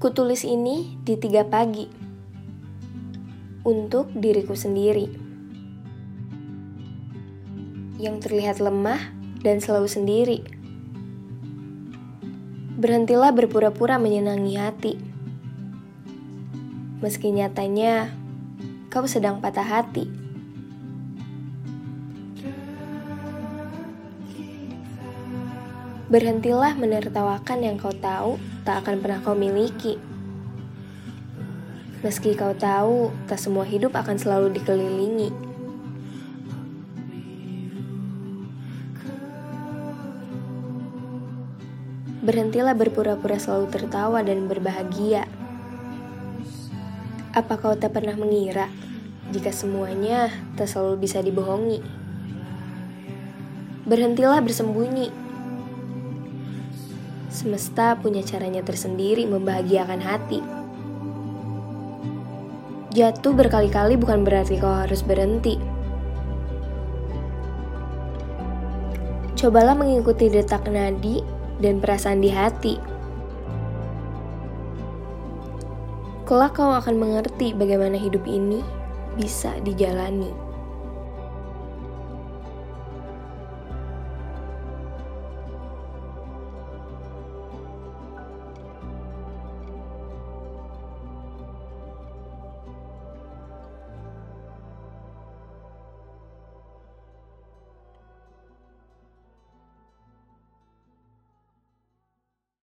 Kutulis ini di tiga pagi untuk diriku sendiri yang terlihat lemah dan selalu sendiri. Berhentilah berpura-pura menyenangi hati, meski nyatanya kau sedang patah hati. Berhentilah menertawakan yang kau tahu tak akan pernah kau miliki. Meski kau tahu tak semua hidup akan selalu dikelilingi. Berhentilah berpura-pura selalu tertawa dan berbahagia. Apa kau tak pernah mengira jika semuanya tak selalu bisa dibohongi? Berhentilah bersembunyi Semesta punya caranya tersendiri membahagiakan hati. Jatuh berkali-kali bukan berarti kau harus berhenti. Cobalah mengikuti detak nadi dan perasaan di hati. Kelak kau akan mengerti bagaimana hidup ini bisa dijalani.